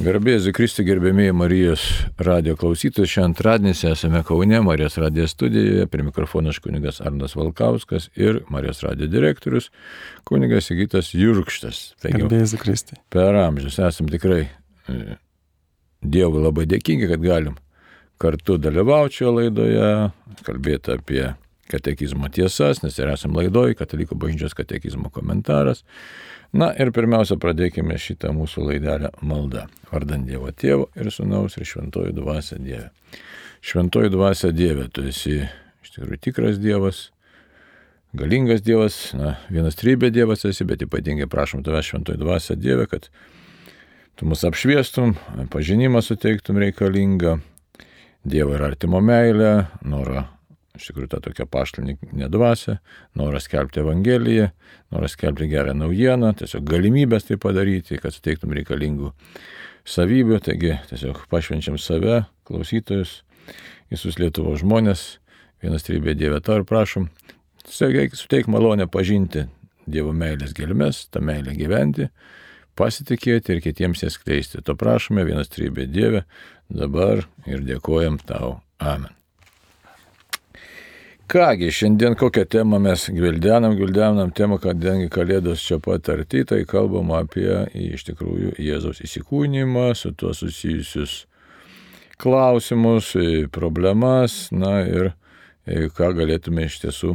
Garbėsiu Kristui gerbėmiai Marijos radio klausytojai. Šią antradienį esame Kaune, Marijos radio studijoje. Prie mikrofono kunigas Arnas Valkauskas ir Marijos radio direktorius kunigas Sigitas Jurkštas. Garbėsiu Kristui. Per amžius esam tikrai e, Dievui labai dėkingi, kad galim kartu dalyvauti šioje laidoje, kalbėti apie katekizmo tiesas, nes ir esam laidoje, Katalikų bažnyčios katekizmo komentaras. Na ir pirmiausia, pradėkime šitą mūsų laidelę maldą. Vardant Dievo Tėvo ir Sūnaus ir Šventoji Dvasia Dieve. Šventoji Dvasia Dieve, tu esi iš tikrųjų tikras Dievas, galingas Dievas, na, vienas trybė Dievas esi, bet ypatingai prašom tave Šventoji Dvasia Dieve, kad tu mus apšviestum, pažinimą suteiktum reikalingą, Dievo ir artimo meilę, norą iš tikrųjų ta tokia paštalinė dvasia, noras skelbti Evangeliją, noras skelbti gerą naujieną, tiesiog galimybės tai padaryti, kad suteiktum reikalingų savybių, taigi tiesiog pašvenčiam save, klausytojus, visus Lietuvo žmonės, vienas trybė Dieve to ir prašom, tiesiog suteik malonę pažinti Dievo meilės gelmes, tą meilę gyventi, pasitikėti ir kitiems jas kleisti. To prašome, vienas trybė Dieve, dabar ir dėkojam tau. Amen. Kągi, šiandien kokią temą mes gvildenam, gvildenam temą, kadangi Kalėdos čia pat arti, tai kalbam apie iš tikrųjų Jėzaus įsikūnymą, su tuo susijusius klausimus, problemas, na ir ką galėtume iš tiesų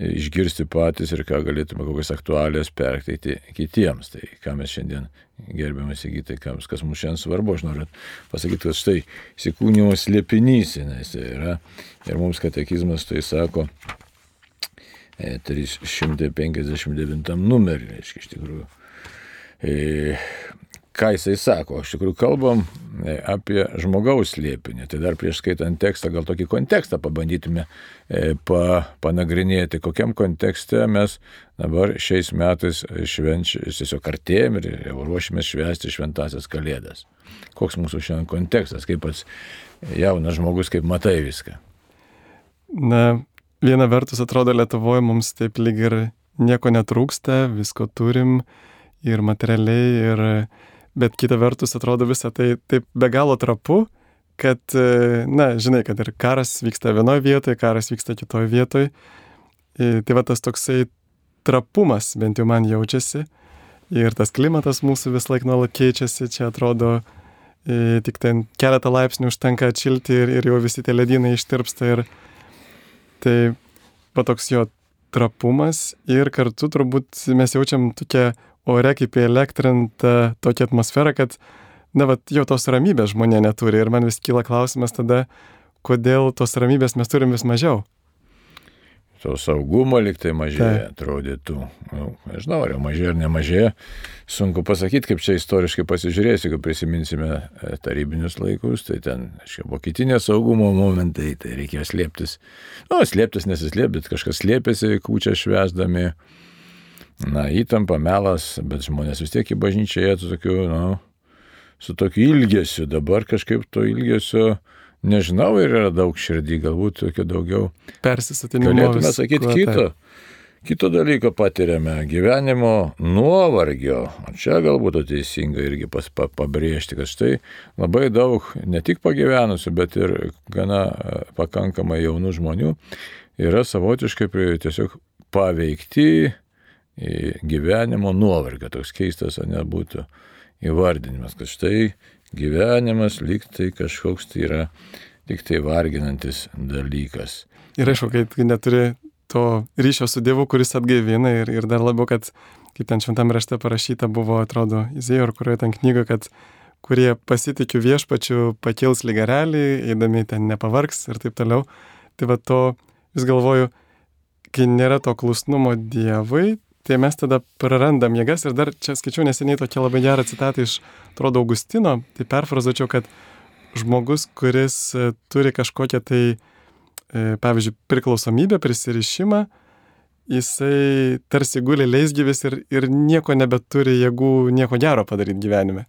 išgirsti patys ir ką galėtume kokias aktualijas perteikti kitiems. Tai ką mes šiandien gerbiamas įgyti, kas, mums šiandien svarbu, aš noriu pasakyti, kad štai įsikūnymo slėpinys, nes tai yra ir mums katekizmas tai sako 359 numerį, reiškia iš tikrųjų. Ką jisai sako. Iš tikrųjų kalbam e, apie žmogaus slėpinį. Tai dar prieš skaitant tekstą gal tokį kontekstą pabandytume e, pa, panagrinėti, kokiam kontekste mes dabar šiais metais švenčiame, tiesiog artėjom ir jau ruošime švęsti šventasias kalėdas. Koks mūsų šiandien kontekstas, kaip pats jaunas žmogus, kaip matai viską. Na, viena vertus atrodo Lietuvoje mums taip lyg ir nieko netrūksta, visko turim ir materialiai, ir bet kita vertus atrodo visą tai taip be galo trapu, kad, e, na, žinai, kad ir karas vyksta vienoje vietoje, karas vyksta kitoje vietoje. Tai va tas toksai trapumas bent jau man jaučiasi. Ir tas klimatas mūsų vis laik nuolat keičiasi, čia atrodo, e, tik ten keletą laipsnių užtenka atšilti ir, ir jau visi tie ledynai ištirpsta. Ir tai va toks jo trapumas ir kartu turbūt mes jaučiam tokią ore kaip įelektrinta tokia atmosfera, kad, na, va, jau tos ramybės žmonė neturi. Ir man vis kyla klausimas tada, kodėl tos ramybės mes turim vis mažiau. To saugumo liktai mažėja, tai. atrodytų. Nu, nežinau, ar jau mažėja ar nemažėja. Sunku pasakyti, kaip čia istoriškai pasižiūrėsiu, kai prisiminsime e, tarybinius laikus, tai ten, aiškiai, vokitinės saugumo momentai, tai reikėjo slėptis. Nu, slėptis nesislėpti, kažkas slėpėsi kūčia švesdami na, įtampa, melas, bet žmonės vis tiek į bažnyčią jie su tokiu, nu, su tokiu ilgesiu. Dabar kažkaip to ilgesio, nežinau, ir yra daug širdį, galbūt tokio daugiau. Persisatinimo. Galėtume sakyti kito. Kito dalyko patiriame - gyvenimo nuovargio. O čia galbūt teisinga irgi pas, pa, pabrėžti, kad štai labai daug ne tik pagyvenusių, bet ir gana e, pakankamai jaunų žmonių yra savotiškai tiesiog paveikti gyvenimo nuovargio, toks keistas, o nebūtų įvardinimas, kad štai gyvenimas lyg tai kažkoks tai yra tik tai varginantis dalykas. Ir aišku, kai neturi to ryšio su Dievu, kuris atgaivina ir, ir dar labiau, kad, kaip ten šventam rašte parašyta buvo, atrodo, Izėjo, ar kurioje ten knyga, kad kurie pasitikiu viešpačiu pakils lygarelį, eidami ten nepavargs ir taip toliau. Tai va to vis galvoju, kai nėra to klusnumo Dievui, tai mes tada prarandam jėgas ir dar čia skaičiau neseniai tokia labai gerą citatą iš, atrodo, Augustino, tai perfrazuočiau, kad žmogus, kuris e, turi kažkokią tai, e, pavyzdžiui, priklausomybę, prisirišimą, jisai tarsi guli leisgyvis ir, ir nieko nebeturi jėgų nieko gero padaryti gyvenime.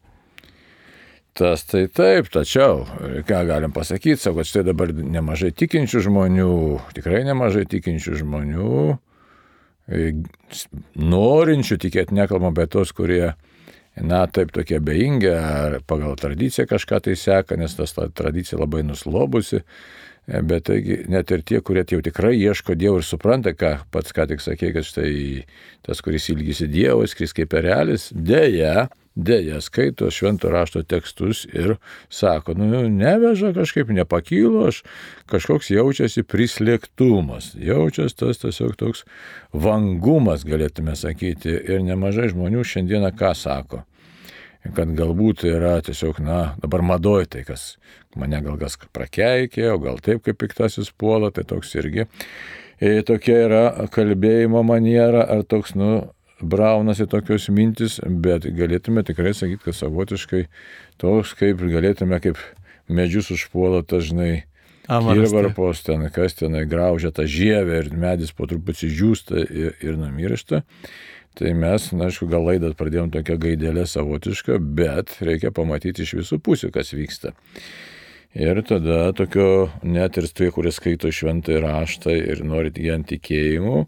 Tas tai taip, tačiau, ką galim pasakyti, savo, kad štai dabar nemažai tikinčių žmonių, tikrai nemažai tikinčių žmonių, E, norinčių tikėti, nekalbam apie tos, kurie na, taip tokie bejingi, ar pagal tradiciją kažką tai seka, nes tas ta tradicija labai nuslobusi. E, bet taigi net ir tie, kurie jau tikrai ieško Dievo ir supranta, ką pats ką tik sakė, kad štai tas, kuris ilgisi Dievo, skris kaip erelis, dėja, dėja skaito švento rašto tekstus ir sako, nu, neveža kažkaip, nepakylo, aš kažkoks jaučiasi prislėgtumas, jaučiasi tas tiesiog toks vangumas, galėtume sakyti, ir nemažai žmonių šiandieną ką sako? Kad galbūt yra tiesiog, na, dabar madoj tai, kas mane gal kas prakeikė, o gal taip kaip piktasis puola, tai toks irgi. E, tokia yra kalbėjimo maniera, ar toks, nu, braunasi tokios mintis, bet galėtume tikrai sakyti, kad savotiškai toks, kaip galėtume, kaip medžius užpuola dažnai. Kirvarpos ten, kas ten graužia tą žievę ir medis po truputį džiūsta ir, ir numiršta. Tai mes, na, aišku, gal laidą pradėjom tokią gaidelę savotišką, bet reikia pamatyti iš visų pusių, kas vyksta. Ir tada tokio, net ir tie, kurie skaito šventąjį raštą ir norit jį ant tikėjimų,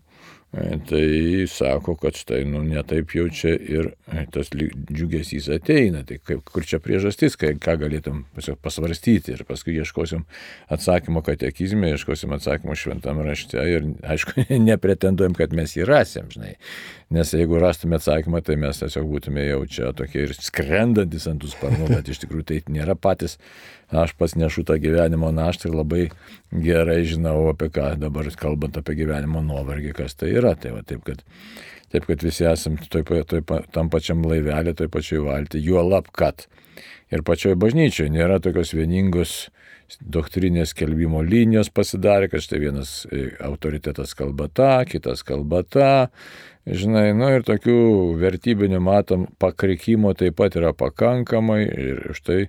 tai sako, kad štai, nu, netaip jau čia ir tas džiugesys ateina. Tai kaip, kur čia priežastis, kai, ką galėtum pasvarstyti ir paskui ieškosim atsakymo katekizme, ieškosim atsakymo šventam rašte ir, aišku, nepretenduojam, kad mes jį rasim, žinai. Nes jeigu rastume atsakymą, tai mes tiesiog būtume jau čia tokie ir skrendantis ant tų sparnų, bet iš tikrųjų tai nėra patys aš pats nešu tą gyvenimo naštą ir labai gerai žinau apie ką dabar kalbant apie gyvenimo nuovargį, kas tai yra. Tai va, taip, kad, taip, kad visi esam toj, toj, tam pačiam laivelė, toj pačioj valti, juo lab, kad ir pačioj bažnyčioje nėra tokios vieningos doktrinės kelbimo linijos pasidarė, kad štai vienas e, autoritetas kalba tą, kitas kalba tą. Žinai, nu ir tokių vertybinių matom pakrikimo taip pat yra pakankamai ir štai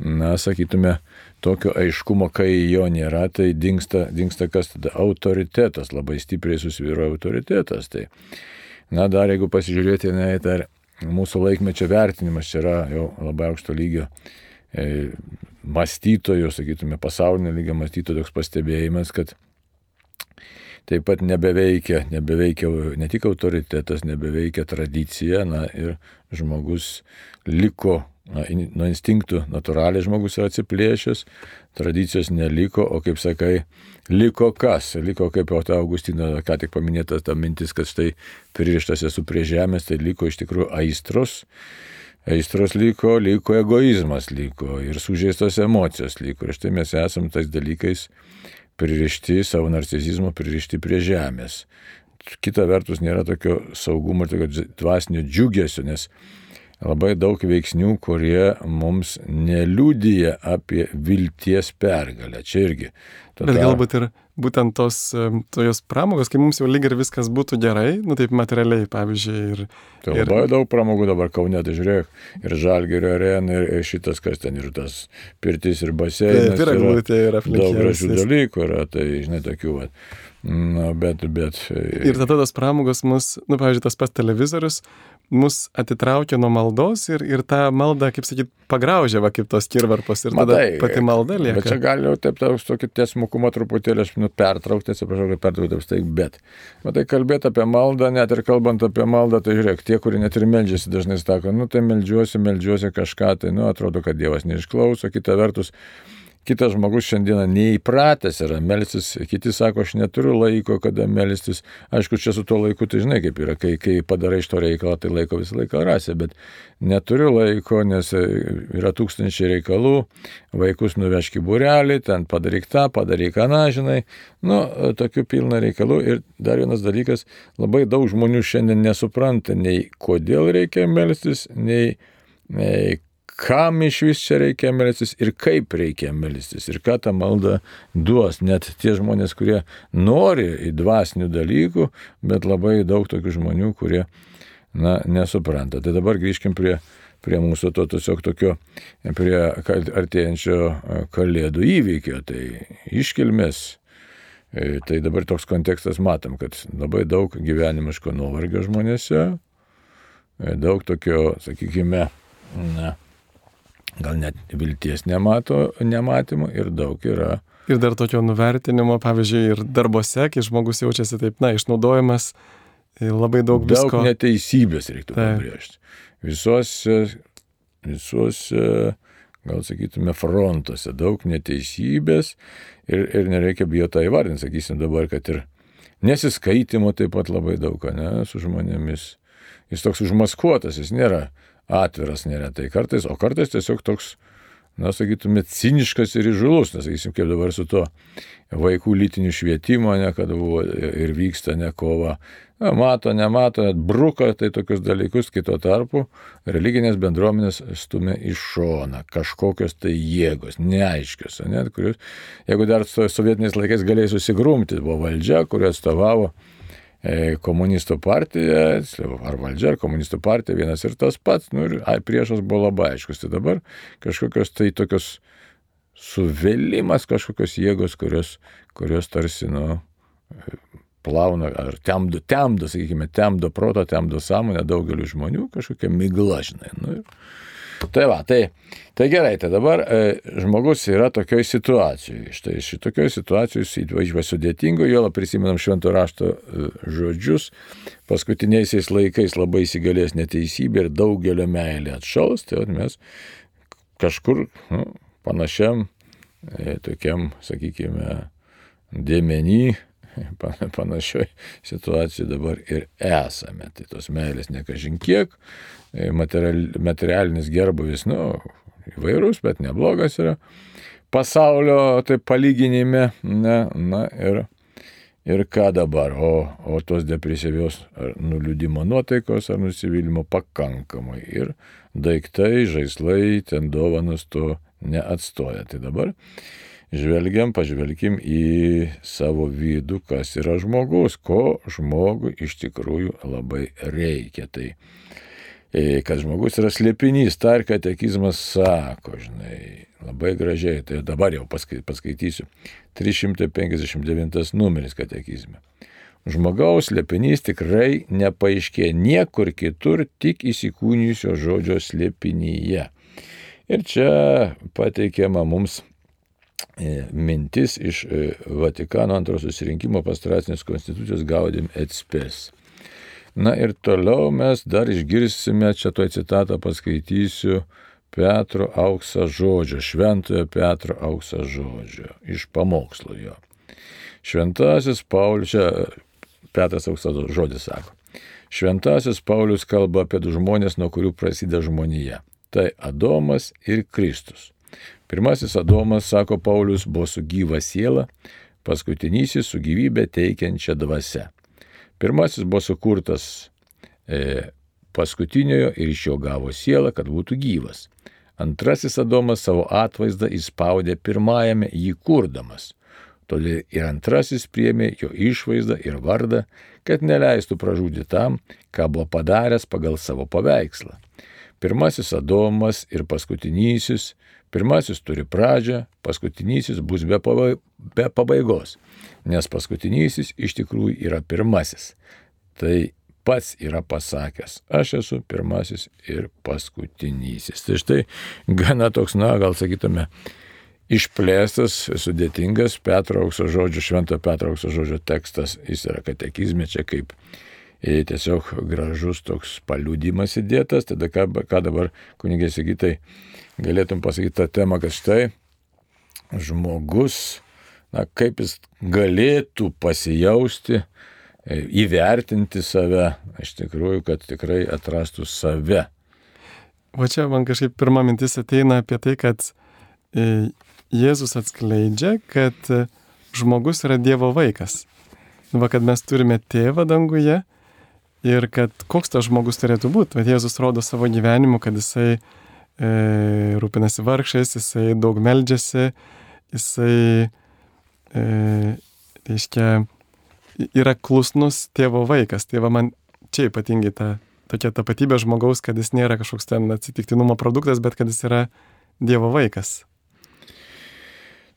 na, sakytume, tokio aiškumo, kai jo nėra, tai dinksta, dinksta kas tada autoritetas, labai stipriai susvyro autoritetas. Tai, na, dar jeigu pasižiūrėti, ne, tai mūsų laikmečio vertinimas čia yra jau labai aukšto lygio mąstytojų, sakytume, pasaulinio lygio mąstytojų toks pastebėjimas, kad taip pat nebeveikia, nebeveikia ne tik autoritetas, nebeveikia tradicija, na ir žmogus liko na, nuo instinktų natūraliai žmogus yra atsiplėšęs, tradicijos neliko, o kaip sakai, liko kas? Liko kaip jau ta Augustino, ką tik paminėta ta mintis, kad štai pririštas esu prie žemės, tai liko iš tikrųjų aistros. Aistros liko, liko egoizmas, liko ir sužeistos emocijos liko. Ir štai mes esam tais dalykais pririšti, savo narcisizmo pririšti prie žemės. Kita vertus nėra tokio saugumo ir tokio dvasinio džiugesio, nes labai daug veiksnių, kurie mums neliūdija apie vilties pergalę. Čia irgi. Tada... Bet galbūt ir būtent tos, tos pramogos, kai mums jau lyg ir viskas būtų gerai, nu taip materialiai, pavyzdžiui. Ir, tai labai ir... daug pramogų dabar Kaune, tai žiūrėk, ir Žalgerio arena, ir šitas, kas ten, ir tas pirtis, ir baseinas. Tai yra glūtė, ir aplinkybės. Daug gražių dalykų yra, tai žinai, tokių. Va. Na, bet, bet. Ir tada tos pramogos mus, nu, pavyzdžiui, tas pats televizorius mus atitraukia nuo maldos ir, ir tą maldą, kaip sakyt, pagraužia, va, kaip tos kirvarpos ir tada Matai, pati malda lieka. Bet čia gali jau taip, toks tokį tiesmukumą truputėlį, aš nu, pertraukti, atsiprašau, kad pertraukti, tai bet. Matai, kalbėti apie maldą, net ir kalbant apie maldą, tai žiūrėk, tie, kurie net ir meldžiasi, dažnai sako, nu tai meldžiuosi, meldžiuosi kažką, tai, nu, atrodo, kad Dievas neišklauso, kita vertus, kitas žmogus šiandieną neįpratęs yra melstis, kiti sako, aš neturiu laiko, kada melstis. Aišku, čia su tuo laiku, tai žinai, kaip yra, kai, kai padarai iš to reikalą, tai laiko visą laiką rasi, bet neturiu laiko, nes yra tūkstančiai reikalų, vaikus nuvežki burelį, ten padaryk tą, padaryk aną, žinai, nu, tokių pilna reikalų. Ir dar vienas dalykas, labai daug žmonių šiandien nesupranta nei kodėl reikia melstis, nei, nei kam iš vis čia reikia melstis ir kaip reikia melstis ir ką ta malda duos. Net tie žmonės, kurie nori į dvasinių dalykų, bet labai daug tokių žmonių, kurie na, nesupranta. Tai dabar grįžkim prie, prie mūsų to tiesiog tokio, prie artėjančio kalėdų įvykio, tai iškilmės. E, tai dabar toks kontekstas matom, kad labai daug gyvenimiško nuovargio žmonėse, e, daug tokio, sakykime, na, gal net vilties nemato, nematymų ir daug yra. Ir dar tokio nuvertinimo, pavyzdžiui, ir darbose, kai žmogus jaučiasi taip, na, išnaudojamas, Tai labai daug Daug visko. neteisybės reiktų pabrėžti. Visuose, visuose, gal sakytume, frontuose daug neteisybės ir, ir nereikia bijoti tą įvardinti, sakysim dabar, kad ir nesiskaitimo taip pat labai daug, ne, su žmonėmis. Jis toks užmaskuotas, jis nėra atviras neretai kartais, o kartais tiesiog toks, na, sakytume, ciniškas ir įžulus, nes, sakysim, kaip dabar su to vaikų lytiniu švietimu, ne, kad buvo ir vyksta ne kova. Na, mato, nemato, net bruka tai tokius dalykus, kito tarpu religinės bendruomenės stumia į šoną kažkokios tai jėgos, neaiškios, net kurios, jeigu dar so- sovietiniais laikais galėjai susigrumti, buvo valdžia, kuri atstovavo komunistų partija, ar valdžia, ar komunistų partija, vienas ir tas pats, nu ir ai, priešas buvo labai aiškus. Tai dabar kažkokios tai tokios suvėlimas, kažkokios jėgos, kurios, kurios tarsi, nu, plauna ar temdo, temdo, sakykime, temdo proto, temdo sąmonę daugeliu žmonių, kažkokia migla, žinai. Nu, ir- Tai va, tai, tai gerai, tai dabar e, žmogus yra tokioj situacijoje. Štai šitokioj situacijoje jis įvažiuoja sudėtingo, jo prisimenam švento rašto e, žodžius, paskutiniaisiais laikais labai įsigalės neteisybė ir daugelio meilė atšaus, tai mes kažkur nu, panašiam, e, tokiam, sakykime, dėmenį, pa- panašioj situacijai dabar ir esame. Tai tos meilės nekažin kiek, materialinis gerbuvis, nu, įvairus, bet neblogas yra. Pasaulio tai palyginime, na, na ir, ir ką dabar, o, o tos depresyvios ar nuliūdimo nuotaikos ar nusivylimų pakankamai. Ir daiktai, žaislai, ten dovanas to neatstoja. Tai dabar žvelgiam, pažvelkim į savo vidų, kas yra žmogus, ko žmogui iš tikrųjų labai reikia. Tai e, kad žmogus yra slėpinys, tą ir katekizmas sako, žinai, labai gražiai, tai dabar jau paskai- paskaitysiu. 359 numeris katekizme. Žmogaus slėpinys tikrai nepaaiškė niekur kitur, tik įsikūnijusio žodžio slėpinyje. Ir čia pateikiama mums e, mintis iš e, Vatikano antros susirinkimo pastracinės konstitucijos gaudim et spes. Na ir toliau mes dar išgirsime, čia toj citatą paskaitysiu, Petro auksą žodžio, šventojo Petro auksą žodžio, iš pamokslo jo. Šventasis Paulius, čia Petras auksas žodis sako. Šventasis Paulius kalba apie du žmonės, nuo kurių prasideda žmonija. Tai Adomas ir Kristus. Pirmasis Adomas, sako Paulius, buvo su gyva siela, paskutinysis su gyvybė teikiančia dvasia. Pirmasis buvo sukurtas e, paskutiniojo ir iš jo gavo sielą, kad būtų gyvas. Antrasis Adomas savo atvaizdą įspaudė pirmajame jį kurdamas. Todėl ir antrasis priemė jo išvaizdą ir vardą, kad neleistų pražūdyti tam, ką buvo padaręs pagal savo paveikslą. Pirmasis Adomas ir paskutinysis, pirmasis turi pradžią, paskutinysis bus be, pabai, be pabaigos, nes paskutinysis iš tikrųjų yra pirmasis. Tai pats yra pasakęs, aš esu pirmasis ir paskutinysis. Tai štai gana toks, na, gal sakytume, išplėstas, sudėtingas Petro aukso žodžio, švento Petro aukso žodžio tekstas, jis yra katekizme čia kaip tiesiog gražus toks paliūdimas įdėtas, tada ką, ką dabar kunigės įgytai galėtum pasakyti tą temą, kad štai žmogus, na, kaip jis galėtų pasijausti, e, įvertinti save, iš tikrųjų, kad tikrai atrastų save. Va čia man kažkaip pirma mintis ateina apie tai, kad e, Jėzus atskleidžia, kad e, žmogus yra Dievo vaikas. Va, kad mes turime tėvą danguje ir kad koks tas žmogus turėtų būti. Bet Jėzus rodo savo gyvenimu, kad jisai e, rūpinasi vargšais, jisai daug meldžiasi, jisai, e, reiškia, yra klusnus tėvo vaikas. Tai va man čia ypatingai ta tokia tapatybė žmogaus, kad jis nėra kažkoks ten atsitiktinumo produktas, bet kad jis yra Dievo vaikas.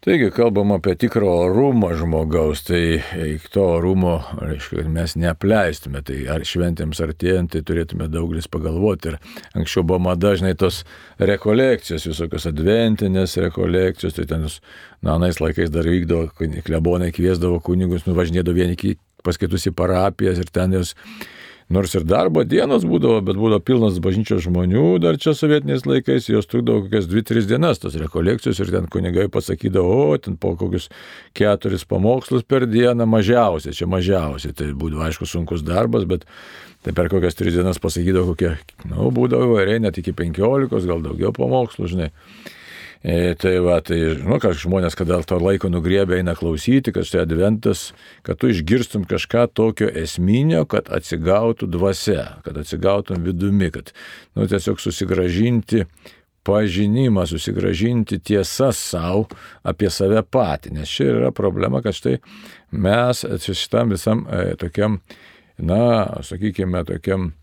Taigi, kalbam apie tikrą orumą žmogaus, tai to orumo, kad mes neapleistume, tai ar šventėms artėjant, tai turėtume daugelis pagalvoti. Ir anksčiau buvo mada, žinai, tos rekolekcijos, visokios adventinės rekolekcijos, tai ten, na, anais laikais dar vykdavo, klebonai kviesdavo kunigus, nuvažinėdavo vieni paskaitus į parapijas ir ten jos Nors ir darbo dienos būdavo, bet būdavo pilnas bažnyčios žmonių dar čia sovietiniais laikais, jos trukdavo kokias 2-3 dienas tos rekolekcijos ir ten kunigai pasakydavo, o ten po kokius keturis pamokslus per dieną mažiausiai, čia mažiausiai, tai būdavo aišku sunkus darbas, bet tai per kokias 3 dienas pasakydavo kokie, nu, būdavo įvairiai net iki 15, gal daugiau pamokslų, žinai. E, tai va, tai, žinau, kad žmonės, kada to laiko nugriebė, eina klausyti, kad štai adventas, kad tu išgirstum kažką tokio esminio, kad atsigautų dvasia, kad atsigautum vidumi, kad, nu, tiesiog susigražinti pažinimą, susigražinti tiesas savo apie save patį. Nes čia yra problema, kad štai mes šitam visam e, tokiam, na, sakykime, tokiam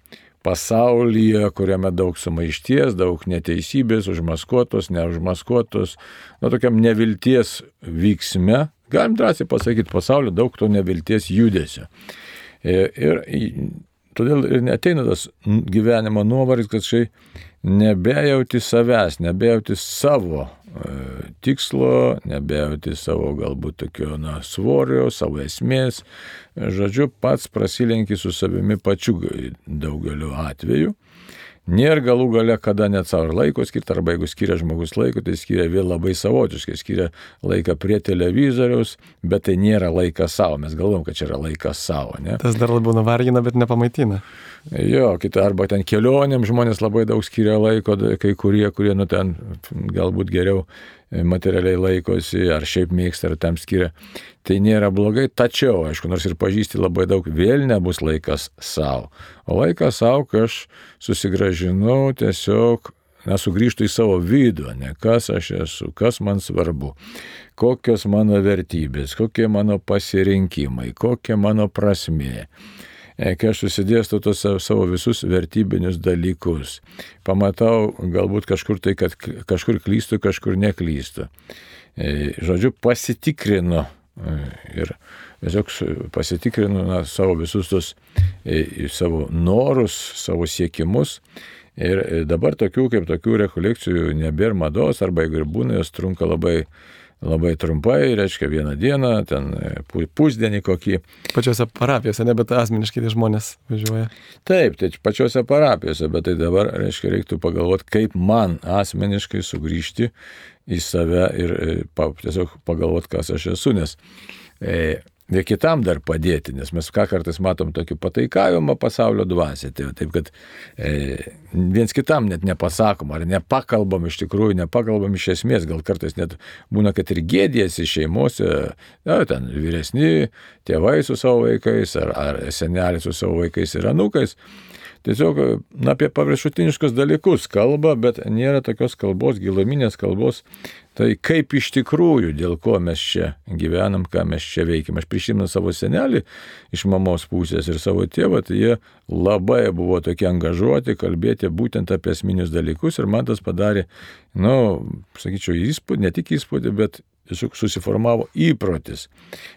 pasaulyje, kuriame daug sumaišties, daug neteisybės, užmaskuotos, neužmaskuotos, na tokiam nevilties vyksme, galim drąsiai pasakyti, pasaulio daug to nevilties judesio. Ir, ir todėl ir neteina tas gyvenimo nuovaris, kad štai nebejauti savęs, nebejauti savo e, tikslo, nebejauti savo galbūt tokio na, svorio, savo esmės. Žodžiu, pats prasilenki su savimi pačiu daugeliu atveju. Nėra galų gale, kada net savo laiko skirti, arba jeigu skiria žmogus laiko, tai skiria vėl labai savotiškai, skiria laiką prie televizoriaus, bet tai nėra laikas savo, mes galvom, kad čia yra laikas savo. Ne? Tas dar labiau nuvargina, bet nepamaitina. Jo, kita arba ten kelionėm žmonės labai daug skiria laiko, kai kurie, kurie nu ten galbūt geriau materialiai laikosi, ar šiaip mėgsta, ar tam skiria. Tai nėra blogai, tačiau, aišku, nors ir pažįsti labai daug, vėl nebus laikas savo. O laikas savo, kai aš susigražinau tiesiog nesugrįžtų į savo vidų, ne kas aš esu, kas man svarbu, kokios mano vertybės, kokie mano pasirinkimai, kokia mano prasmė. E, kai aš susidėstu tos savo visus vertybinius dalykus, pamatau galbūt kažkur tai, kad kažkur klystu, kažkur neklystu. E, žodžiu, pasitikrinu e, ir tiesiog pasitikrinu na, savo visus tos savo norus, savo siekimus. Ir dabar tokių kaip tokių rekolekcijų nebėra mados, arba jeigu ir būna, jos trunka labai labai trumpai, reiškia vieną dieną, ten e, pusdienį kokį. Pačiose parapijose, ne, bet asmeniškai tai žmonės važiuoja. Taip, tai pačiose parapijose, bet tai dabar, reiškia, reiktų pagalvoti, kaip man asmeniškai sugrįžti į save ir e, pa, tiesiog pagalvoti, kas aš esu, nes e, ir kitam dar padėti, nes mes ką kartais matom tokį pataikavimą pasaulio dvasė. Tai taip, kad e, viens kitam net nepasakom, ar nepakalbam iš tikrųjų, nepakalbam iš esmės, gal kartais net būna, kad ir gėdėsi šeimose, na, ten vyresni tėvai su savo vaikais, ar, ar seneliai su savo vaikais ir anūkais tiesiog na, apie paviršutiniškus dalykus kalba, bet nėra tokios kalbos, giluminės kalbos. Tai kaip iš tikrųjų, dėl ko mes čia gyvenam, ką mes čia veikiam. Aš prisimenu savo senelį iš mamos pusės ir savo tėvą, tai jie labai buvo tokie angažuoti, kalbėti būtent apie esminius dalykus ir man tas padarė, na, nu, sakyčiau, įspūdį, ne tik įspūdį, bet susiformavo įprotis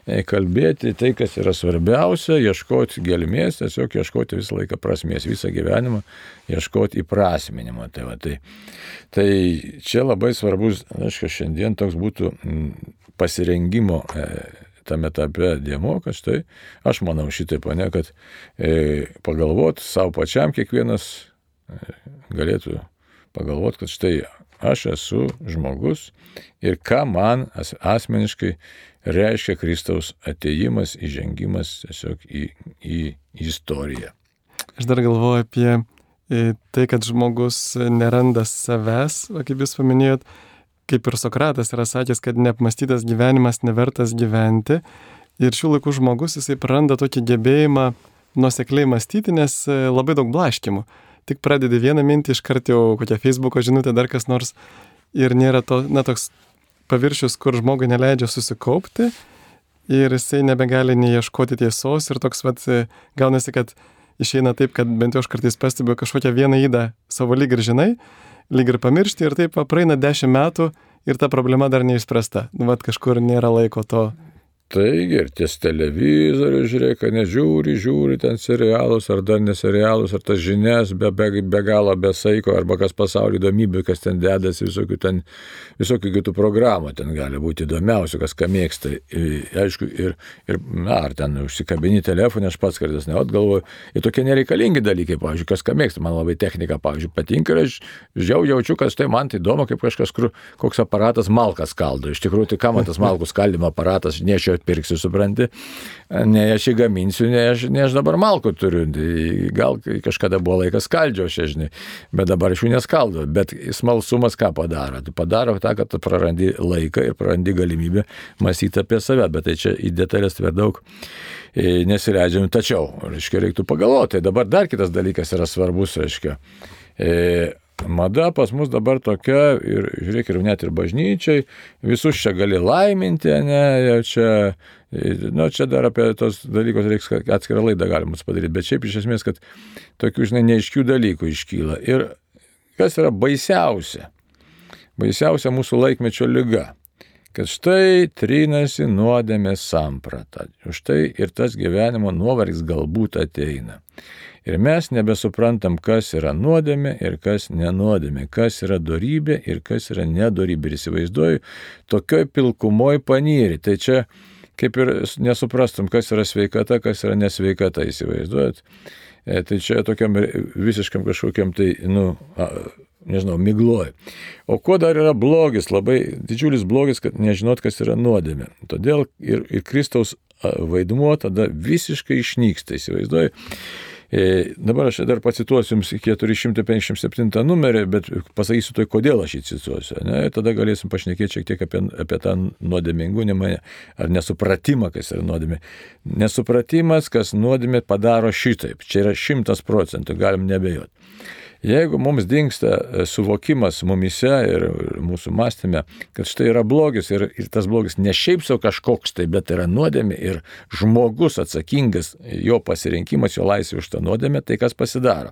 e, kalbėti tai, kas yra svarbiausia, ieškoti gelmės, tiesiog ieškoti visą laiką prasmės, visą gyvenimą, ieškoti įprasminimo. Tai, va, tai, tai čia labai svarbus, aišku, šiandien toks būtų pasirengimo e, tame etape dėmo, kad štai aš manau šitaip, ne, kad e, pagalvot savo pačiam kiekvienas e, galėtų pagalvot, kad štai aš esu žmogus ir ką man asmeniškai reiškia Kristaus ateimas, įžengimas tiesiog į, į istoriją. Aš dar galvoju apie e, tai, kad žmogus neranda savęs, kaip jūs paminėjot, kaip ir Sokratas yra sakęs, kad neapmastytas gyvenimas nevertas gyventi. Ir šių laikų žmogus jisai praranda tokį gebėjimą nusekliai mąstyti, nes e, labai daug blaškimų tik pradedi vieną mintį, iškart jau kokią Facebook'o žinutę, dar kas nors. Ir nėra to, na, toks paviršius, kur žmogui neleidžia susikaupti. Ir jisai nebegali neieškoti tiesos. Ir toks, vad, gaunasi, kad išeina taip, kad bent jau aš kartais pastebiu kažkokią vieną įdą savo lyg ir žinai, lyg ir pamiršti. Ir taip praeina dešimt metų ir ta problema dar neišspręsta. Nu, vad, kažkur nėra laiko to Taigi ir ties televizorių žiūrėk, nežiūri, žiūri ten serialus ar dar neserialus, ar tas žinias be, be, be galo, be saiko, arba kas pasaulio įdomybių, kas ten dedasi, visokių, ten, visokių kitų programų ten gali būti įdomiausių, kas ką mėgsta. Aišku, ir, ir na, ar ten užsikabini telefonę, aš pats kartais ne, galvoju, ir tokie nereikalingi dalykai, pavyzdžiui, kas ką mėgsta, man labai technika, pavyzdžiui, patinka ir aš jau jaučiu, kad tai man tai įdomu, kaip kažkas, kur, koks aparatas malkas kaldo. Iš tikrųjų, tai kam tas malkų skaldimo aparatas, nešio pirksiu, supranti, ne aš jį gaminsiu, ne aš, ne aš dabar malkų turiu, tai gal kažkada buvo laikas skaldžio, aš žinai, bet dabar iš jų neskaldo, bet smalsumas ką padaro? Tu padaro tą, kad tu prarandi laiką ir prarandi galimybę mąstyti apie save, bet tai čia į detalės per daug e, nesileidžiam, tačiau, reiškia, reiktų pagalvoti, dabar dar kitas dalykas yra svarbus, reiškia. Mada pas mus dabar tokia, ir žiūrėk, ir net ir bažnyčiai, visus čia gali laiminti, ne, čia, nu, čia dar apie tos dalykus reiks atskirą laidą galima padaryti, bet šiaip iš esmės, kad tokių, žinai, neiškių dalykų iškyla. Ir kas yra baisiausia? Baisiausia mūsų laikmečio lyga kad štai trinasi nuodėmės samprata. Už tai ir tas gyvenimo nuovargis galbūt ateina. Ir mes nebesuprantam, kas yra nuodėmė ir kas nenuodėmė, kas yra darybė ir kas yra nedorybė. Ir įsivaizduoju, tokioj pilkumoj panyri. Tai čia kaip ir nesuprastum, kas yra sveikata, kas yra nesveikata, įsivaizduojat. E, tai čia tokiam visiškam kažkokiam tai, nu, nežinau, migloj. O kuo dar yra blogis, labai didžiulis blogis, kad nežinot, kas yra nuodėmė. Todėl ir, ir Kristaus vaidmuo tada visiškai išnyksta, įsivaizduoju. E, dabar aš dar pacituosiu jums 457 numerį, bet pasakysiu tai, kodėl aš jį cituosiu. Ne? Tada galėsim pašnekėti šiek tiek apie, apie tą nuodėmingumą ar nesupratimą, kas yra nuodėmė. Nesupratimas, kas nuodėmė padaro šitaip. Čia yra šimtas procentų, galim nebejoti. Jeigu mums dinksta e, suvokimas mumise ir mūsų mąstymė, kad štai yra blogis ir, ir tas blogis ne šiaip savo kažkoks tai, bet yra nuodėmė ir žmogus atsakingas, jo pasirinkimas, jo laisvė už tą nuodėmę, tai kas pasidaro.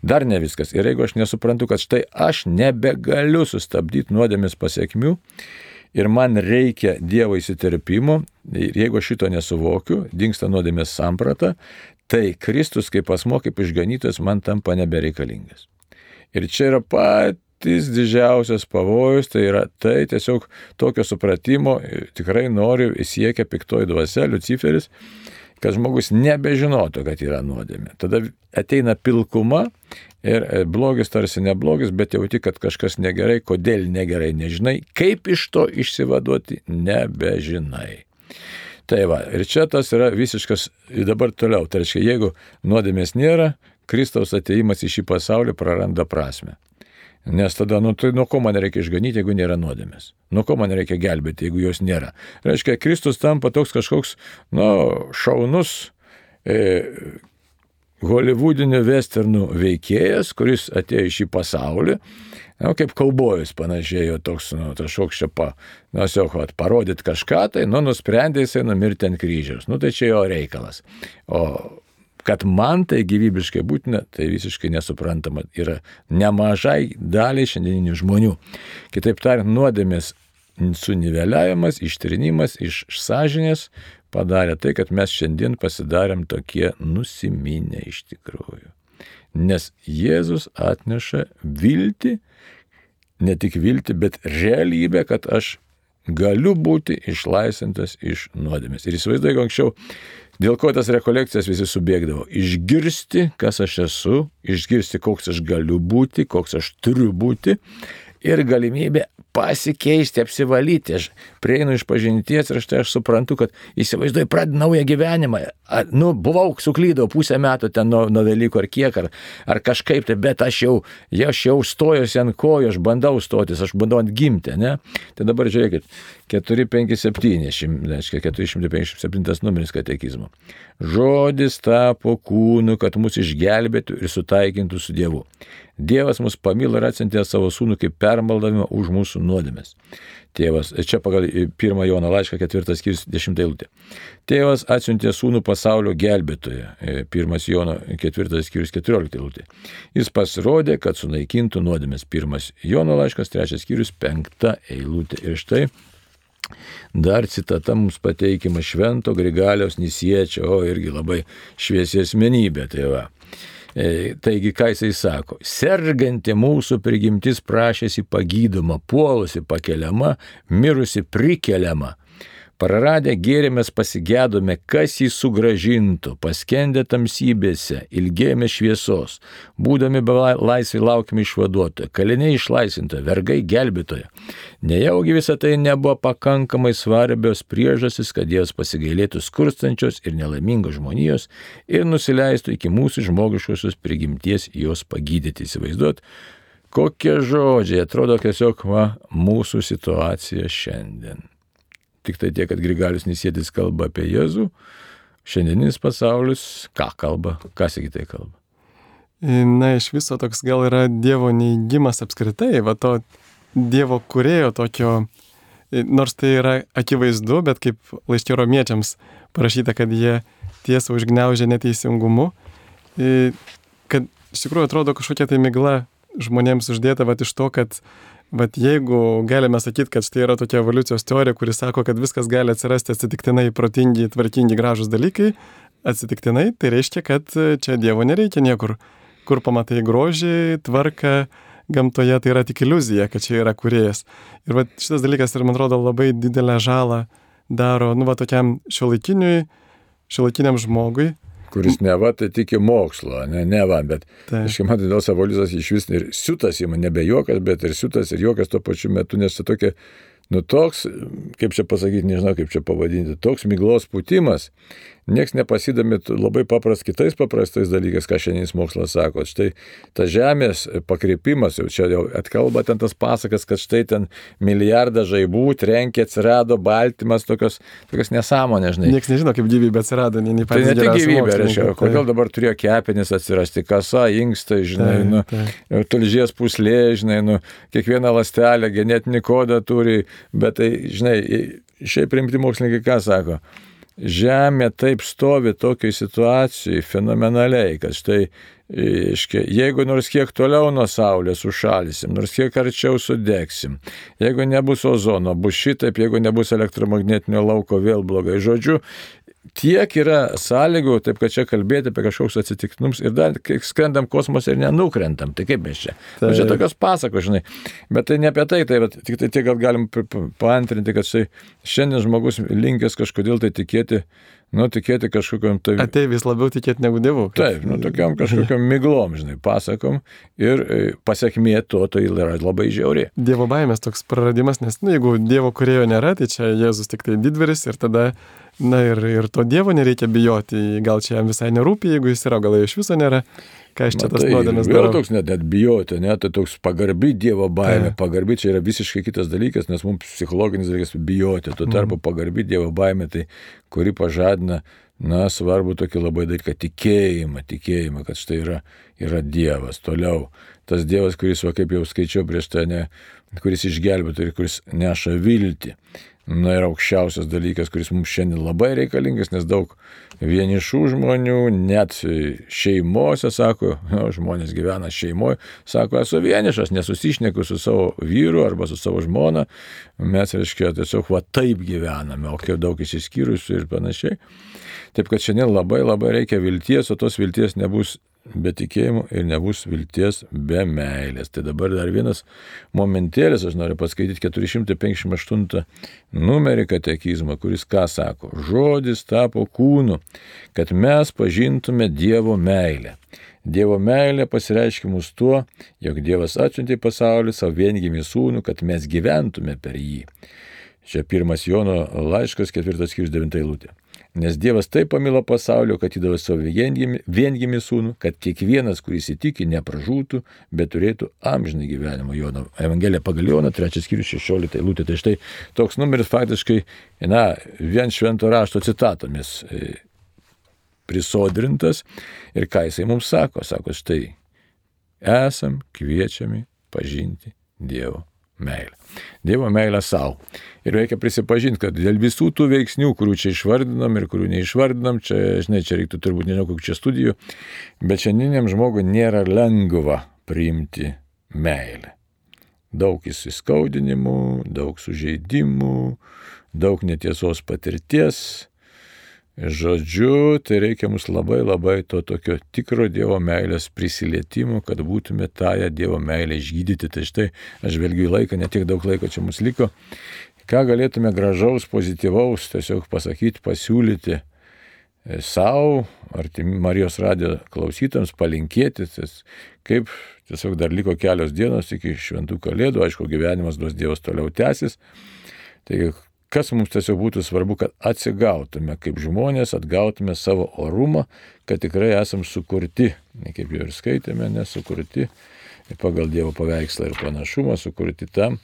Dar ne viskas. Ir jeigu aš nesuprantu, kad štai aš nebegaliu sustabdyti nuodėmės pasiekmių, ir man reikia Dievo įsiterpimo, ir jeigu šito nesuvokiu, dinksta nuodėmės samprata, tai Kristus kaip asmo, kaip išganytojas man tampa nebereikalingas. Ir čia yra patys didžiausias pavojus, tai yra tai tiesiog tokio supratimo tikrai noriu įsiekia piktoji dvasia, Luciferis, kad žmogus nebežinotų, kad yra nuodėmė. Tada ateina pilkuma ir e, blogis tarsi neblogis, bet jauti, kad kažkas negerai, kodėl negerai, nežinai, kaip iš to išsivaduoti, nebežinai. Tai va, ir čia tas yra visiškas, dabar toliau, tai reiškia, jeigu nuodėmės nėra, Kristaus ateimas į šį pasaulį praranda prasme. Nes tada, nu, tai nuo ko man reikia išganyti, jeigu nėra nuodėmės? Nuo ko man reikia gelbėti, jeigu jos nėra? Reiškia, Kristus tampa toks kažkoks, nu, šaunus, e, holivudinių westernų veikėjas, kuris atėjo į šį pasaulį, nu, kaip kaubojus panašiai, toks, nu, kažkoks čia pa, nu, tiesiog, parodyti kažką, tai, nu, nusprendė jisai numirti ant kryžiaus. Nu, tai čia jo reikalas. O kad man tai gyvybiškai būtina, tai visiškai nesuprantama. Yra nemažai daliai šiandieninių žmonių. Kitaip tariant, nuodėmės suniveliavimas, ištrinimas iš sąžinės padarė tai, kad mes šiandien pasidarėm tokie nusiminę iš tikrųjų. Nes Jėzus atneša viltį, ne tik viltį, bet realybę, kad aš galiu būti išlaisvintas iš nuodėmės. Ir įsivaizduoju, anksčiau, dėl ko tas rekolekcijas visi subėgdavo. Išgirsti, kas aš esu, išgirsti, koks aš galiu būti, koks aš turiu būti ir galimybė pasikeisti, apsivalyti. Aš prieinu iš pažinties ir štai aš suprantu, kad įsivaizduoju, pradedu naują gyvenimą. Nu, buvau, suklydau pusę metų ten nuo, nuo Velykų ar kiek, ar, ar kažkaip tai, bet aš jau, aš jau stojusi ant kojų, aš bandau stotis, aš bandau ant gimti, ne? Tai dabar žiūrėkit, 457, reiškia 457 numeris katekizmo. Žodis tapo kūnu, kad mus išgelbėtų ir sutaikintų su Dievu. Dievas mus pamilo ir atsintė savo sūnų kaip permaldavimą už mūsų nuodėmės. Tėvas, čia pagal 1 Jono laišką 4 skyrius 10 eilutė. Tėvas atsiuntė sūnų pasaulio gelbėtoje. 1 Jono 4 skyrius 14 eilutė. Jis pasirodė, kad sunaikintų nuodėmės. 1 Jono laiškas 3 skyrius 5 eilutė. Ir štai Dar citata mums pateikima Švento Grigaliaus Nisiečio, o irgi labai šviesi asmenybė. Tai va. E, taigi, ką jisai sako? Serganti mūsų prigimtis prašėsi pagydoma, puolusi pakeliama, mirusi prikeliama. Praradę gėrimės pasigėdome, kas jį sugražintų, paskendę tamsybėse, ilgėjome šviesos, būdami be laisvai laukime išvaduotojo, kaliniai išlaisintojo, vergai gelbėtojo. Nejaugi visą tai nebuvo pakankamai svarbios priežasis, kad Dievas pasigailėtų skurstančios ir nelaimingos žmonijos ir nusileistų iki mūsų žmogiškosios prigimties jos pagydyti, įsivaizduot. Kokie žodžiai, atrodo tiesiog va, mūsų situacija šiandien. Tik tai tiek, kad Grigalius Nisėtis kalba apie Jėzų, šiandieninis pasaulis ką kalba, kas iki tai kalba. Na, iš viso toks gal yra Dievo neįgymas apskritai, va to Dievo kurėjo tokio, nors tai yra akivaizdu, bet kaip laiškė romiečiams parašyta, kad jie tiesą užgneužė neteisingumu, kad iš tikrųjų atrodo kažkokia tai migla žmonėms uždėta va iš to, kad Bet jeigu galime sakyti, kad štai yra tokia evoliucijos teorija, kuri sako, kad viskas gali atsirasti atsitiktinai protingi, tvarkingi, gražus dalykai, atsitiktinai, tai reiškia, kad čia Dievo nereikia niekur. Kur pamatai grožį, tvarką, gamtoje tai yra tik iliuzija, kad čia yra kuriejas. Ir va, šitas dalykas, ir man atrodo, labai didelę žalą daro, nu, va, tokiam šiuolaikiniui, šiuolaikiniam žmogui, kuris neva tai tiki mokslo, ne, neva, bet, aiškiai, man dėl savoliuzas iš vis ir siutas įma, nebe juokas, bet ir siutas ir juokas tuo pačiu metu, nes tai tokia, nu toks, kaip čia pasakyti, nežinau kaip čia pavadinti, toks myglos putimas, Niekas nepasidami labai papras kitais paprastais dalykais, ką šiandienis mokslas sako. Štai ta žemės pakreipimas, jau čia jau atkalba ten tas pasakas, kad štai ten milijardą žaibų trenkė, atsirado baltymas, tokios, tokios nesąmonės, žinai. Niekas nežino, kaip gyvybė atsirado, nei patys. Tai ne tik gyvybė, reiškia, kodėl dabar turėjo kepenis atsirasti, kasa, inkstai, žinai, tai, nu, tai. tulžies puslė, žinai, nu, kiekviena lastelė genetinį kodą turi, bet tai, žinai, šiaip rimti mokslininkai ką sako? Žemė taip stovi tokiai situacijai fenomenaliai, kad štai, iškia, jeigu nors kiek toliau nuo Saulės užšalysim, nors kiek arčiau sudegsim, jeigu nebus ozono, bus šitaip, jeigu nebus elektromagnetinio lauko, vėl blogai. Žodžiu, tiek yra sąlygų, taip kad čia kalbėti apie kažkoks atsitiktinums ir dar skrendam kosmose ir nenukrentam. Tai kaip mes čia? Tai čia tokios pasakos, žinai. Bet tai ne apie tai, tai tik tai tiek gal galim paantrinti, kad štai šiandien žmogus linkęs kažkodėl tai tikėti nu, tikėti kažkokiam tai... Ateivis labiau tikėti negu dievų. Taip, nu, tokiam kažkokiam miglom, žinai, pasakom ir e, pasiekmė to tai yra labai žiauri. Dievo baimės toks praradimas, nes, nu, jeigu Dievo kurėjo nėra, tai čia Jėzus tik tai didveris ir tada, na ir, ir to Dievo nereikia bijoti, gal čia jam visai nerūpi, jeigu jis yra, gal jo iš viso nėra ką aš čia tas tai nuodėmės darau. Yra toks net, net bijoti, net tai toks pagarbi Dievo baimė, pagarbi čia yra visiškai kitas dalykas, nes mums psichologinis dalykas bijoti, tuo tarpu mm. pagarbi Dievo baimė, tai kuri pažadina, na, svarbu tokį labai dalyką - tikėjimą, tikėjimą, kad štai yra, yra Dievas. Toliau, tas Dievas, kuris, va, kaip jau skaičiau prieš tai, ne, kuris išgelbėtų ir kuris neša viltį. Na ir aukščiausias dalykas, kuris mums šiandien labai reikalingas, nes daug vienišų žmonių, net šeimose, sako, no, žmonės gyvena šeimoje, sako, esu vienišas, nesusišneku su savo vyru arba su savo žmona, mes, reiškia, tiesiog va taip gyvename, o kiek daug įsiskyrusių ir panašiai. Taip kad šiandien labai labai reikia vilties, o tos vilties nebus be tikėjimo ir nebus vilties be meilės. Tai dabar dar vienas momentėlis, aš noriu paskaityti 458 numerį katekizmą, kuris ką sako. Žodis tapo kūnu, kad mes pažintume Dievo meilę. Dievo meilė pasireiškia mus tuo, jog Dievas atsiuntė į pasaulį savo viengimį sūnų, kad mes gyventume per jį. Čia pirmas Jono laiškas, ketvirtas skyrius, devinta eilutė. Nes Dievas taip pamilo pasaulio, kad įdavė savo viengimį, sūnų, kad kiekvienas, kuris įtiki, nepražūtų, bet turėtų amžinai gyvenimą. Jono Evangelija pagal Joną, trečias skyrius, šešiolika eilutė. Tai štai toks numeris faktiškai, na, vien švento rašto citatomis e, prisodrintas. Ir ką jisai mums sako? Sako, štai, esam kviečiami pažinti Dievo meilę. Dievo meilę savo. Ir reikia prisipažinti, kad dėl visų tų veiksnių, kurių čia išvardinam ir kurių neišvardinam, čia, žinai, čia reiktų turbūt nežinau, kokių čia studijų, bet šiandieniam žmogui nėra lengva priimti meilę. daug įsiskaudinimų, daug sužeidimų, daug netiesos patirties. Žodžiu, tai reikia mums labai labai to tokio tikro Dievo meilės prisilietimo, kad būtume tąją Dievo meilę išgydyti. Tai štai aš žvelgiu į laiką, netiek daug laiko čia mums liko. Ką galėtume gražaus, pozityvaus tiesiog pasakyti, pasiūlyti e, savo, ar Marijos radijo klausytams, palinkėti, kaip tiesiog dar liko kelios dienos iki šventų kalėdų, aišku, gyvenimas duos Dievas toliau tęsis. Tai kas mums tiesiog būtų svarbu, kad atsigautume kaip žmonės, atgautume savo orumą, kad tikrai esam sukurti, ne kaip jau ir skaitėme, nesukurti pagal Dievo paveikslą ir panašumą, sukurti tam,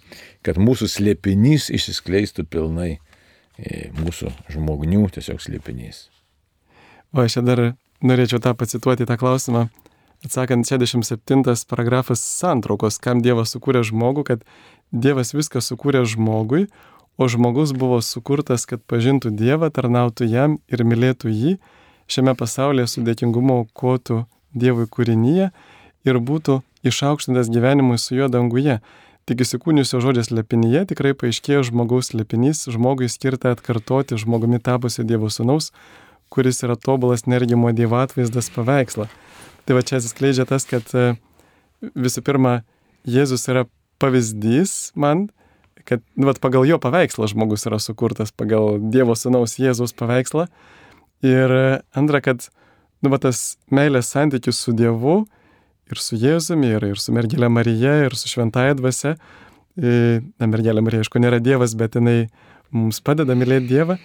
kad mūsų slėpinys išsiskleistų pilnai e, mūsų žmognių tiesiog slėpinys. O aš čia dar norėčiau tą pacituoti tą klausimą, atsakant 67 paragrafas santraukos, kam Dievas sukūrė žmogų, kad Dievas viską sukūrė žmogui, o žmogus buvo sukurtas, kad pažintų Dievą, tarnautų jam ir mylėtų jį, šiame pasaulyje su dėkingumu aukotų Dievui kūrinyje ir būtų išaukštintas gyvenimui su juo danguje. Tik įsikūniusio žodžio slepinyje tikrai paaiškėjo žmogaus slepinys, žmogui skirta atkartoti žmogumi tapusio Dievo sūnaus, kuris yra tobulas nergimo Dievo atvaizdas paveikslą. Tai va čia atsiskleidžia tas, kad e, visų pirma, Jėzus yra pavyzdys man, kad nu, vat, pagal jo paveikslą žmogus yra sukurtas, pagal Dievo Sūnaus Jėzaus paveikslą. Ir antra, kad nu, vat, tas meilės santykis su Dievu ir su Jėzumi, ir, ir su mergelė Marija, ir su šventaja dvasia. Na, mergelė Marija, aišku, nėra Dievas, bet jinai mums padeda mylėti Dievą.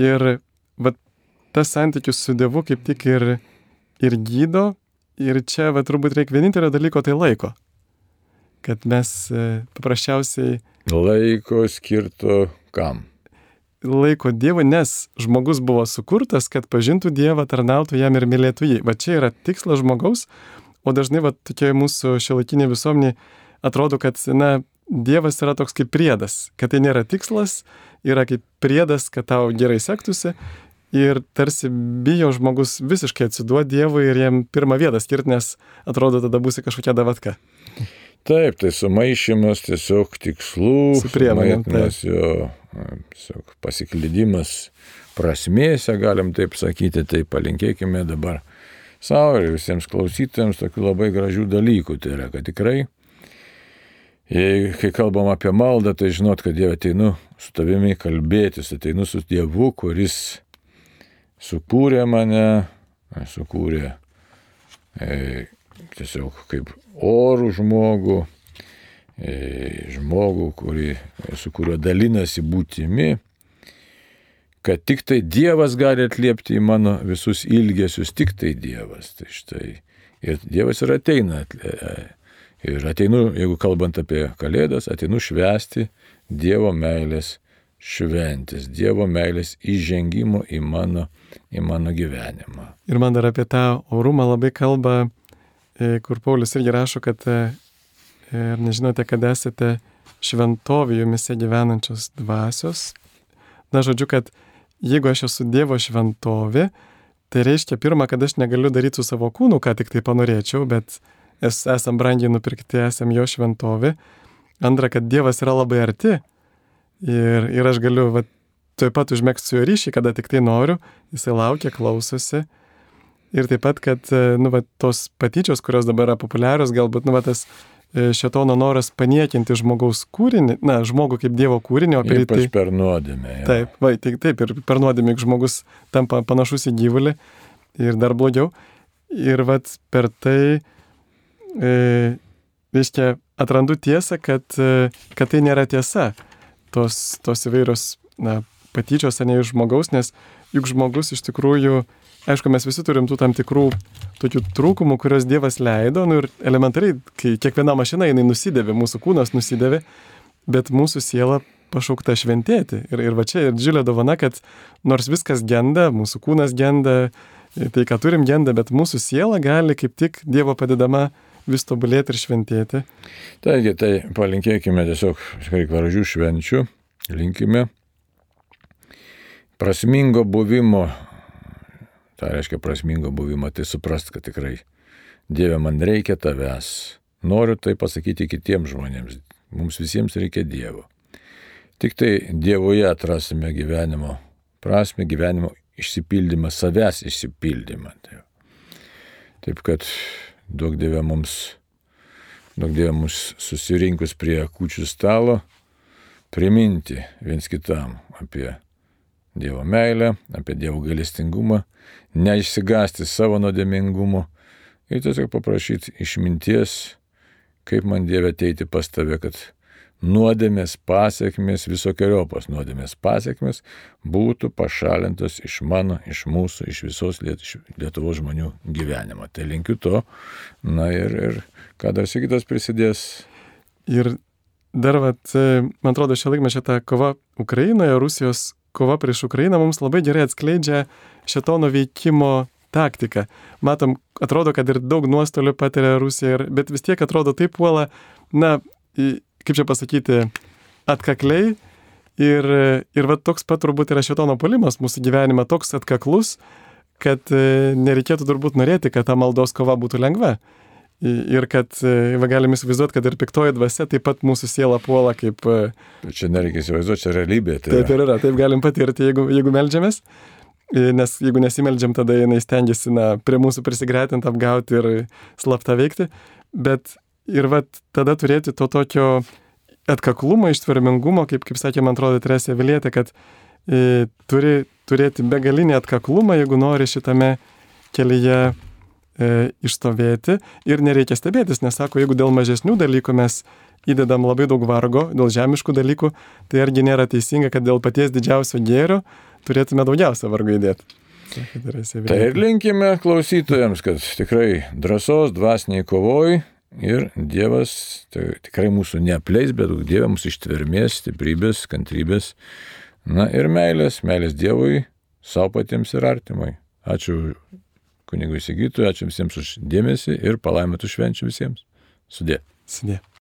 Ir vat, tas santykis su Dievu kaip tik ir, ir gydo. Ir čia, va, turbūt reikia vienintelio dalyko, tai laiko. Kad mes e, paprasčiausiai Laiko skirto kam? Laiko Dievui, nes žmogus buvo sukurtas, kad pažintų Dievą, tarnautų jam ir mylėtų jį. Va čia yra tikslas žmogaus, o dažnai va tokia mūsų šiolaikinė visuomenė atrodo, kad, na, Dievas yra toks kaip priedas, kad tai nėra tikslas, yra kaip priedas, kad tau gerai sektųsi ir tarsi bijo žmogus visiškai atsiduoti Dievui ir jam pirmą vietą skirti, nes atrodo tada būsi kažkokia davatka. Taip, tai sumaišymas tiesiog tikslų, su priemonėmis jo tiesiog pasiklydimas prasmėse, galim taip sakyti, tai palinkėkime dabar savo ir visiems klausytėms tokių labai gražių dalykų. Tai yra, kad tikrai, jei, kai kalbam apie maldą, tai žinot, kad Dieve ateinu su tavimi kalbėtis, ateinu su Dievu, kuris sukūrė mane, sukūrė e, tiesiog kaip orų žmogų, e, žmogų, kurį, su kuriuo dalinasi būtimi, kad tik tai Dievas gali atliepti į mano visus ilgesius, tik tai Dievas. Tai štai. Ir Dievas ir ateina. E, ir ateinu, jeigu kalbant apie Kalėdas, ateinu švesti Dievo meilės šventės, Dievo meilės įžengimo į mano, į mano gyvenimą. Ir man dar apie tą orumą labai kalba E, kur Paulius irgi rašo, kad e, ir nežinote, kad esate šventovė jumise gyvenančios dvasios. Na, žodžiu, kad jeigu aš esu Dievo šventovė, tai reiškia pirmą, kad aš negaliu daryti su savo kūnu, ką tik tai panorėčiau, bet es, esam brangiai nupirkti, esam jo šventovė. Antra, kad Dievas yra labai arti ir, ir aš galiu va, tuoj pat užmėgti su juo ryšį, kada tik tai noriu, jisai laukia, klausosi. Ir taip pat, kad e, nu, va, tos patyčios, kurios dabar yra populiarios, galbūt nu, va, tas e, šetono noras paniekinti žmogaus kūrinį, na, žmogų kaip Dievo kūrinį, o per tai... per nuodėmę. Taip, va, taip, taip, ir per nuodėmę žmogus tampa panašus į gyvulį ir dar blogiau. Ir va, per tai, e, reiškia, atrandu tiesą, kad, e, kad tai nėra tiesa. Tos, tos įvairios, na, patyčios, ne iš žmogaus, nes juk žmogus iš tikrųjų aišku, mes visi turim tų tam tikrų tokių trūkumų, kuriuos Dievas leido, nu ir elementariai, kai kiekviena mašina jinai nusidėvė, mūsų kūnas nusidėvė, bet mūsų siela pašaukta šventėti. Ir, ir va čia ir didžiulė dovana, kad nors viskas genda, mūsų kūnas genda, tai ką turim genda, bet mūsų siela gali kaip tik Dievo padedama vis tobulėti ir šventėti. Taigi, tai palinkėkime tiesiog tikrai gražių švenčių, linkime prasmingo buvimo Tai reiškia prasmingo buvimo, tai suprast, kad tikrai Dieve man reikia tavęs. Noriu tai pasakyti kitiems žmonėms. mums visiems reikia Dievo. Tik tai Dievoje atrasime gyvenimo prasme, gyvenimo išsipildymą, savęs išsipildymą. Tai Taip kad daug Dieve mums, daug Dieve mums susirinkus prie kučių stalo, priminti viens kitam apie Dievo meilę, apie Dievo galestingumą, neišsigasti savo nuodėmingumo ir tiesiog paprašyti išminties, kaip man Dieve ateiti pas tave, kad nuodėmės pasiekmes, visokiojopos nuodėmės pasiekmes būtų pašalintos iš mano, iš mūsų, iš visos Lietuvos žmonių gyvenimo. Tai linkiu to. Na ir, ir ką dar sakytas prisidės. Ir dar, vat, man atrodo, šią laikmę šitą kovą Ukrainoje, Rusijos kova prieš Ukrainą mums labai gerai atskleidžia šetono veikimo taktiką. Matom, atrodo, kad ir daug nuostolių patiria Rusija, bet vis tiek atrodo taip puola, na, kaip čia pasakyti, atkakliai. Ir, ir va toks pat turbūt yra šitono polimas mūsų gyvenime, toks atkaklus, kad e, nereikėtų turbūt norėti, kad ta maldos kova būtų lengva. Ir kad e, va, galim įsivaizduoti, kad ir piktoji dvasia taip pat mūsų siela puola kaip... E, čia nereikia įsivaizduoti, čia realybė. Tai taip ir yra, taip galim patirti, jeigu, jeigu melžiamės. Nes jeigu nesimeldžiam, tada jinai stengiasi na, prie mūsų prisigretinti, apgauti ir slapta veikti. Bet ir va tada turėti to tokio atkaklumo, ištvermingumo, kaip, kaip sakė, man atrodo, Teresė Vilietė, kad e, turi turėti begalinį atkaklumą, jeigu nori šitame kelyje e, išstovėti ir nereikia stebėtis, nes sako, jeigu dėl mažesnių dalykų mes įdedam labai daug vargo, dėl žemiškų dalykų, tai argi nėra teisinga, kad dėl paties didžiausio gėrio turėtume daugiausia vargo įdėti. Tai ir linkime klausytojams, kad tikrai drąsos, dvasiniai kovoj Ir Dievas tai tikrai mūsų neapleis, bet Dievas mūsų ištvermės, stiprybės, kantrybės, na ir meilės, meilės Dievui, savo patiems ir artimui. Ačiū kunigui Sigytui, ačiū visiems už dėmesį ir palaimintų švenčių visiems. Sudė. Sudė.